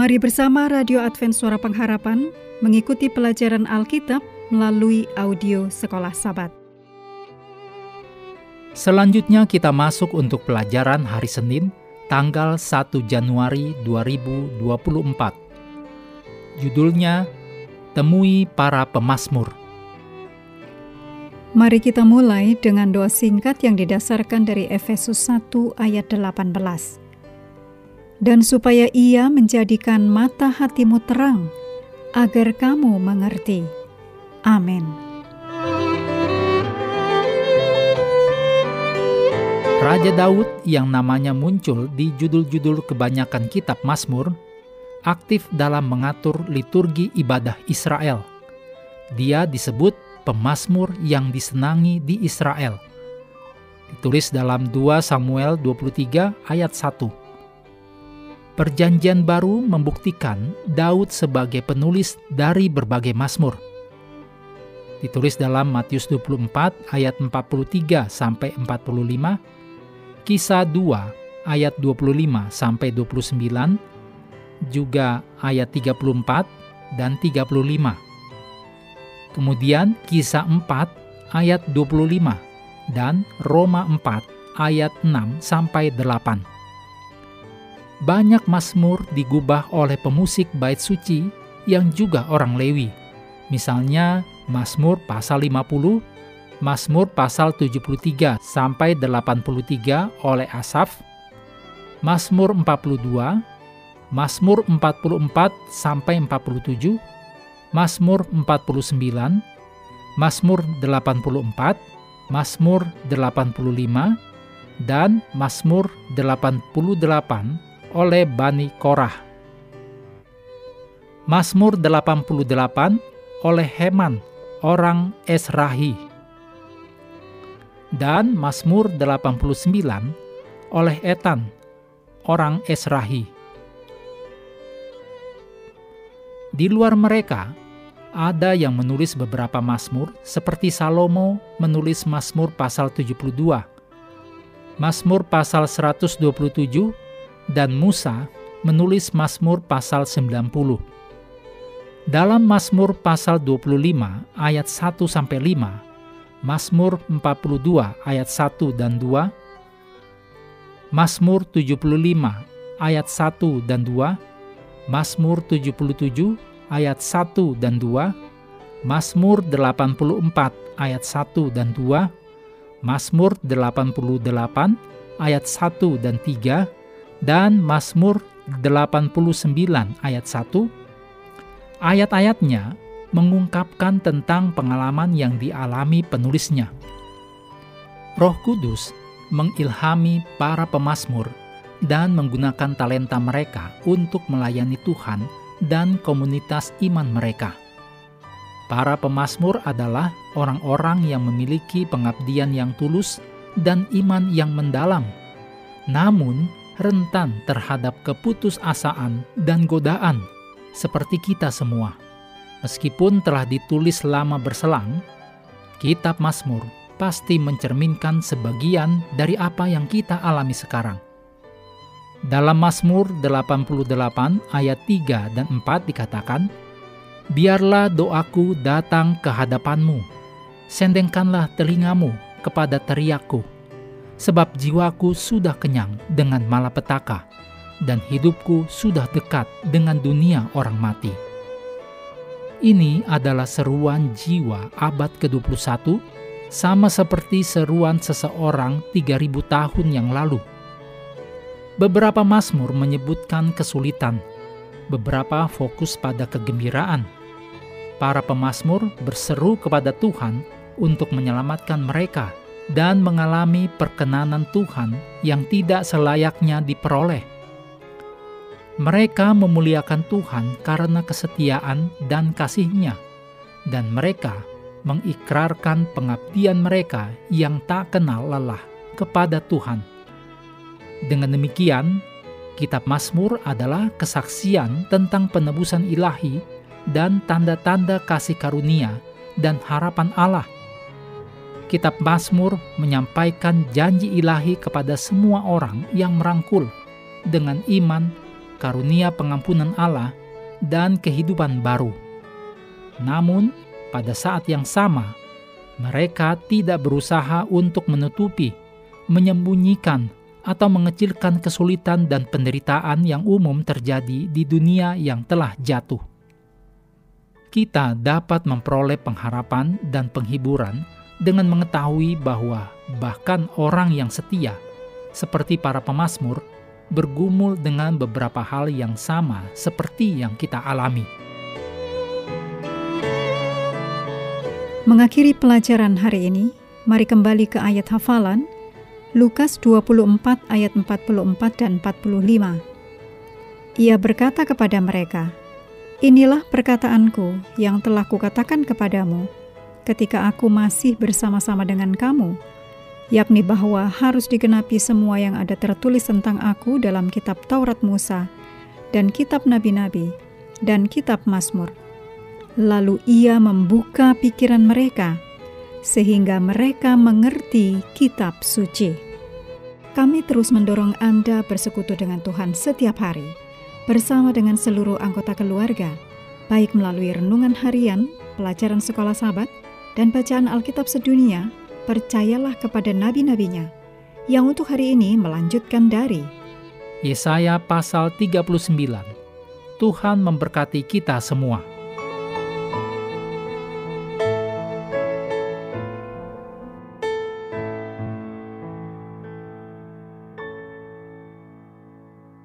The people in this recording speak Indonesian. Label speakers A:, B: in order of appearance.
A: Mari bersama Radio Advent Suara Pengharapan mengikuti pelajaran Alkitab melalui audio Sekolah Sabat.
B: Selanjutnya kita masuk untuk pelajaran hari Senin, tanggal 1 Januari 2024. Judulnya Temui Para Pemasmur.
A: Mari kita mulai dengan doa singkat yang didasarkan dari Efesus 1 ayat 18 dan supaya ia menjadikan mata hatimu terang, agar kamu mengerti. Amin.
B: Raja Daud yang namanya muncul di judul-judul kebanyakan kitab Mazmur, aktif dalam mengatur liturgi ibadah Israel. Dia disebut pemazmur yang disenangi di Israel. Ditulis dalam 2 Samuel 23 ayat 1. Perjanjian Baru membuktikan Daud sebagai penulis dari berbagai Mazmur. Ditulis dalam Matius 24 ayat 43 sampai 45, Kisah 2 ayat 25 sampai 29, juga ayat 34 dan 35. Kemudian Kisah 4 ayat 25 dan Roma 4 ayat 6 sampai 8 banyak Mazmur digubah oleh pemusik bait suci yang juga orang Lewi. Misalnya Mazmur pasal 50, Mazmur pasal 73 sampai 83 oleh Asaf, Mazmur 42, Mazmur 44 sampai 47, Mazmur 49, Mazmur 84, Mazmur 85, dan Mazmur 88 oleh Bani Korah. Mazmur 88 oleh Heman, orang Esrahi. Dan Mazmur 89 oleh Etan, orang Esrahi. Di luar mereka, ada yang menulis beberapa Mazmur, seperti Salomo menulis Mazmur pasal 72, Mazmur pasal 127, dan Musa menulis Mazmur pasal 90. Dalam Mazmur pasal 25 ayat 1 sampai 5, Mazmur 42 ayat 1 dan 2, Mazmur 75 ayat 1 dan 2, Mazmur 77 ayat 1 dan 2, Mazmur 84 ayat 1 dan 2, Mazmur 88 ayat 1 dan 3, dan Mazmur 89 ayat 1, ayat-ayatnya mengungkapkan tentang pengalaman yang dialami penulisnya. Roh Kudus mengilhami para pemazmur dan menggunakan talenta mereka untuk melayani Tuhan dan komunitas iman mereka. Para pemazmur adalah orang-orang yang memiliki pengabdian yang tulus dan iman yang mendalam. Namun, rentan terhadap keputusasaan dan godaan, seperti kita semua. Meskipun telah ditulis lama berselang, Kitab Mazmur pasti mencerminkan sebagian dari apa yang kita alami sekarang. Dalam Mazmur 88 ayat 3 dan 4 dikatakan, Biarlah doaku datang ke hadapanmu, sendengkanlah telingamu kepada teriakku sebab jiwaku sudah kenyang dengan malapetaka, dan hidupku sudah dekat dengan dunia orang mati. Ini adalah seruan jiwa abad ke-21, sama seperti seruan seseorang 3000 tahun yang lalu. Beberapa Mazmur menyebutkan kesulitan, beberapa fokus pada kegembiraan. Para pemazmur berseru kepada Tuhan untuk menyelamatkan mereka dan mengalami perkenanan Tuhan yang tidak selayaknya diperoleh. Mereka memuliakan Tuhan karena kesetiaan dan kasihnya, dan mereka mengikrarkan pengabdian mereka yang tak kenal lelah kepada Tuhan. Dengan demikian, Kitab Mazmur adalah kesaksian tentang penebusan ilahi dan tanda-tanda kasih karunia dan harapan Allah – Kitab Mazmur menyampaikan janji ilahi kepada semua orang yang merangkul dengan iman karunia pengampunan Allah dan kehidupan baru. Namun, pada saat yang sama, mereka tidak berusaha untuk menutupi, menyembunyikan, atau mengecilkan kesulitan dan penderitaan yang umum terjadi di dunia yang telah jatuh. Kita dapat memperoleh pengharapan dan penghiburan dengan mengetahui bahwa bahkan orang yang setia, seperti para pemazmur, bergumul dengan beberapa hal yang sama seperti yang kita alami.
A: Mengakhiri pelajaran hari ini, mari kembali ke ayat hafalan Lukas 24 ayat 44 dan 45. Ia berkata kepada mereka, Inilah perkataanku yang telah kukatakan kepadamu ketika aku masih bersama-sama dengan kamu, yakni bahwa harus digenapi semua yang ada tertulis tentang aku dalam kitab Taurat Musa dan kitab nabi-nabi dan kitab Mazmur. Lalu ia membuka pikiran mereka, sehingga mereka mengerti kitab suci. Kami terus mendorong Anda bersekutu dengan Tuhan setiap hari, bersama dengan seluruh anggota keluarga, baik melalui renungan harian, pelajaran sekolah sahabat, dan bacaan Alkitab sedunia, percayalah kepada nabi-nabinya, yang untuk hari ini melanjutkan dari
B: Yesaya pasal 39. Tuhan memberkati kita semua.